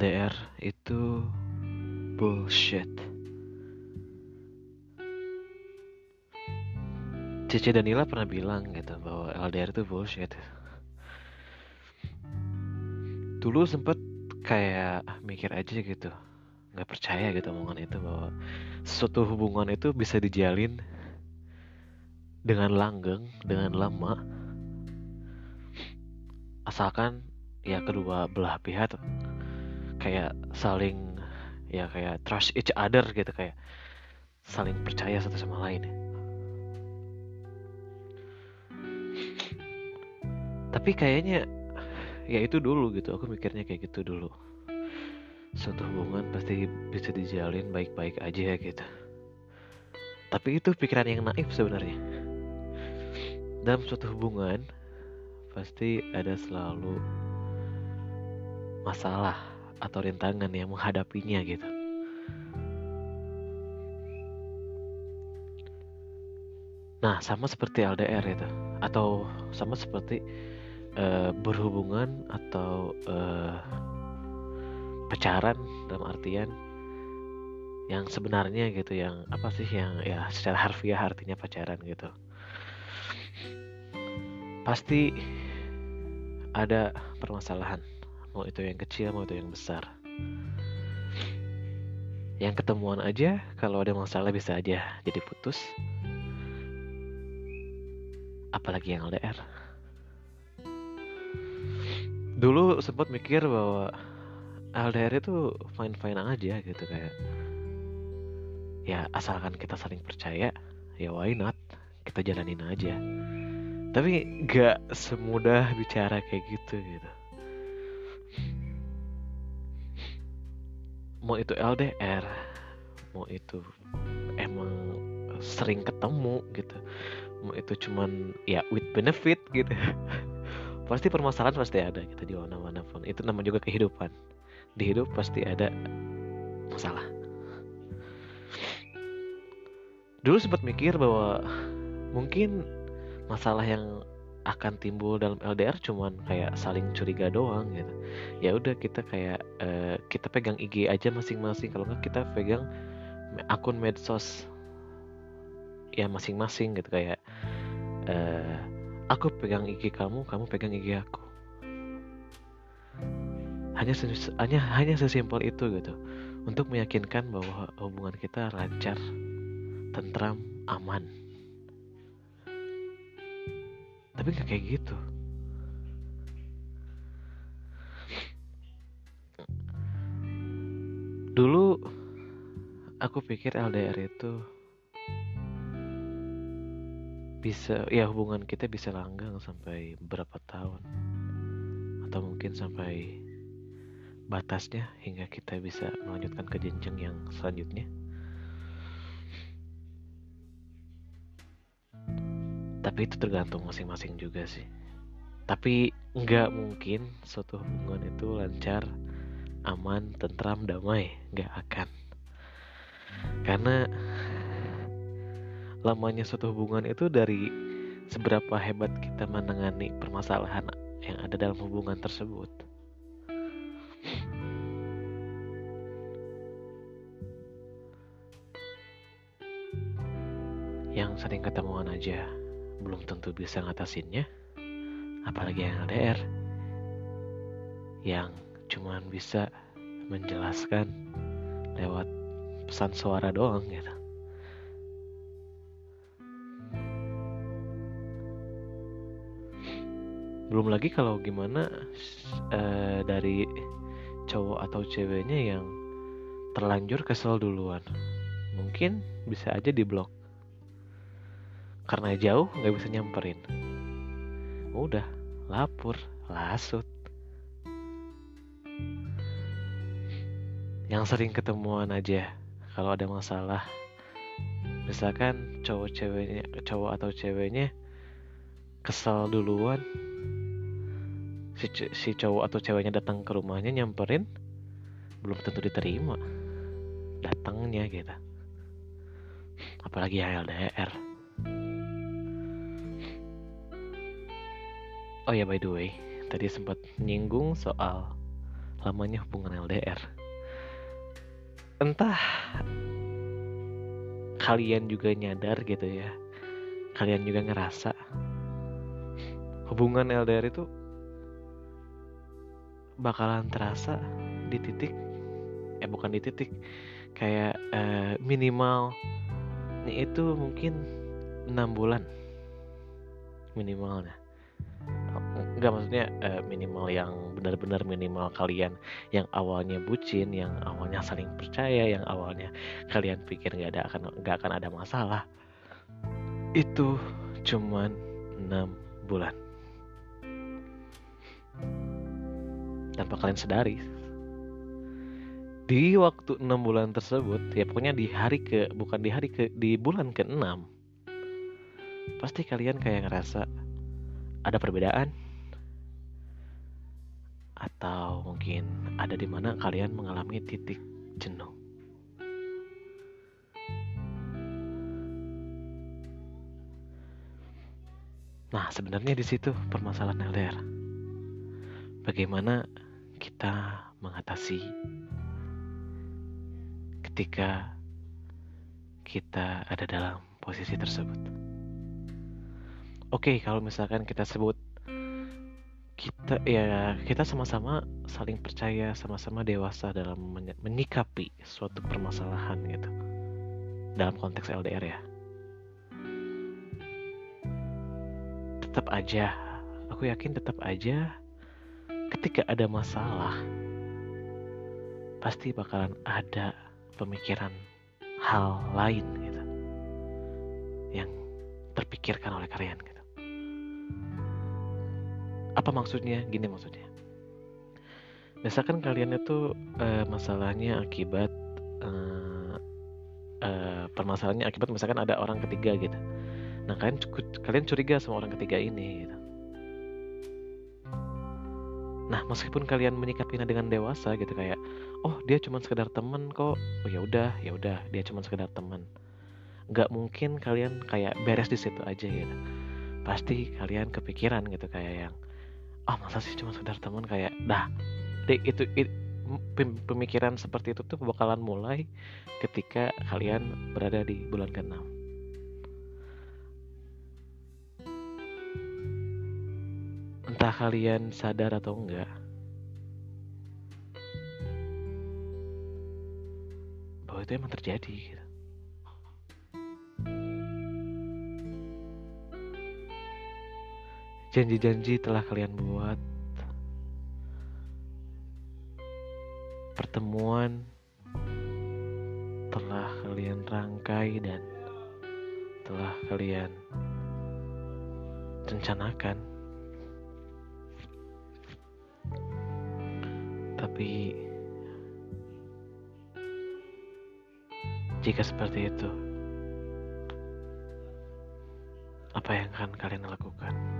LDR itu bullshit. Cici Danila pernah bilang gitu bahwa LDR itu bullshit. Dulu sempet kayak mikir aja gitu, nggak percaya gitu omongan itu bahwa suatu hubungan itu bisa dijalin dengan langgeng, dengan lama, asalkan ya kedua belah pihak kayak saling ya kayak trust each other gitu kayak saling percaya satu sama lain. Tapi kayaknya ya itu dulu gitu aku mikirnya kayak gitu dulu. Suatu hubungan pasti bisa dijalin baik-baik aja gitu. Tapi itu pikiran yang naif sebenarnya. Dalam suatu hubungan pasti ada selalu masalah atau rintangan yang menghadapinya gitu. Nah, sama seperti LDR itu atau sama seperti uh, berhubungan atau uh, pacaran dalam artian yang sebenarnya gitu yang apa sih yang ya secara harfiah artinya pacaran gitu. Pasti ada permasalahan mau itu yang kecil mau itu yang besar. Yang ketemuan aja kalau ada masalah bisa aja jadi putus. Apalagi yang LDR dulu sempat mikir bahwa LDR itu fine fine aja gitu kayak ya asalkan kita saling percaya ya why not? Kita jalanin aja. Tapi gak semudah bicara kayak gitu gitu mau itu LDR mau itu emang sering ketemu gitu. Mau itu cuman ya with benefit gitu. Pasti permasalahan pasti ada gitu di mana-mana pun. Itu nama juga kehidupan. Di hidup pasti ada masalah. Dulu sempat mikir bahwa mungkin masalah yang akan timbul dalam LDR cuman kayak saling curiga doang gitu. Ya udah kita kayak uh, kita pegang IG aja masing-masing. Kalau nggak kita pegang akun medsos ya masing-masing gitu. Kayak uh, aku pegang IG kamu kamu pegang IG aku. Hanya hanya hanya sesimpel itu gitu. Untuk meyakinkan bahwa hubungan kita lancar tentram aman tapi nggak kayak gitu. Dulu aku pikir LDR itu bisa ya hubungan kita bisa langgang sampai berapa tahun. Atau mungkin sampai batasnya hingga kita bisa melanjutkan ke jenjang yang selanjutnya itu tergantung masing-masing juga sih. Tapi nggak mungkin suatu hubungan itu lancar aman tentram damai. Nggak akan. Karena lamanya suatu hubungan itu dari seberapa hebat kita menangani permasalahan yang ada dalam hubungan tersebut. Yang sering ketemuan aja belum tentu bisa ngatasinnya. Apalagi yang LDR yang cuman bisa menjelaskan lewat pesan suara doang gitu. Belum lagi kalau gimana uh, dari cowok atau ceweknya yang terlanjur kesel duluan. Mungkin bisa aja diblok karena jauh nggak bisa nyamperin. Udah lapor lasut. Yang sering ketemuan aja kalau ada masalah. Misalkan cowok ceweknya cowok atau ceweknya kesal duluan. Si, si cowok atau ceweknya datang ke rumahnya nyamperin belum tentu diterima datangnya gitu. Apalagi LDR Oh ya by the way, tadi sempat nyinggung soal lamanya hubungan LDR entah kalian juga nyadar gitu ya. Kalian juga ngerasa hubungan LDR itu bakalan terasa di titik eh bukan di titik kayak eh, minimal itu mungkin enam bulan minimalnya Enggak maksudnya uh, minimal yang benar-benar minimal kalian yang awalnya bucin, yang awalnya saling percaya, yang awalnya kalian pikir nggak ada akan nggak akan ada masalah. Itu cuman 6 bulan. Tanpa kalian sadari. Di waktu 6 bulan tersebut, ya pokoknya di hari ke bukan di hari ke di bulan ke-6 pasti kalian kayak ngerasa ada perbedaan atau mungkin ada di mana kalian mengalami titik jenuh. Nah, sebenarnya di situ permasalahan LDR. Bagaimana kita mengatasi ketika kita ada dalam posisi tersebut. Oke, kalau misalkan kita sebut kita ya kita sama-sama saling percaya sama-sama dewasa dalam menyikapi suatu permasalahan gitu. Dalam konteks LDR ya. Tetap aja aku yakin tetap aja ketika ada masalah pasti bakalan ada pemikiran hal lain gitu yang terpikirkan oleh kalian gitu apa maksudnya? Gini maksudnya. Misalkan kalian itu uh, masalahnya akibat uh, uh, permasalahannya akibat misalkan ada orang ketiga gitu. Nah kalian kalian curiga sama orang ketiga ini gitu. nah meskipun kalian menyikapinya dengan dewasa gitu kayak oh dia cuma sekedar temen kok. Oh ya udah ya udah dia cuma sekedar temen nggak mungkin kalian kayak beres di situ aja gitu. Pasti kalian kepikiran gitu kayak yang ah masa sih cuma sekedar teman kayak dah itu, itu pemikiran seperti itu tuh bakalan mulai ketika kalian berada di bulan ke-6 entah kalian sadar atau enggak bahwa itu emang terjadi Janji-janji telah kalian buat. Pertemuan telah kalian rangkai dan telah kalian rencanakan. Tapi jika seperti itu, apa yang akan kalian lakukan?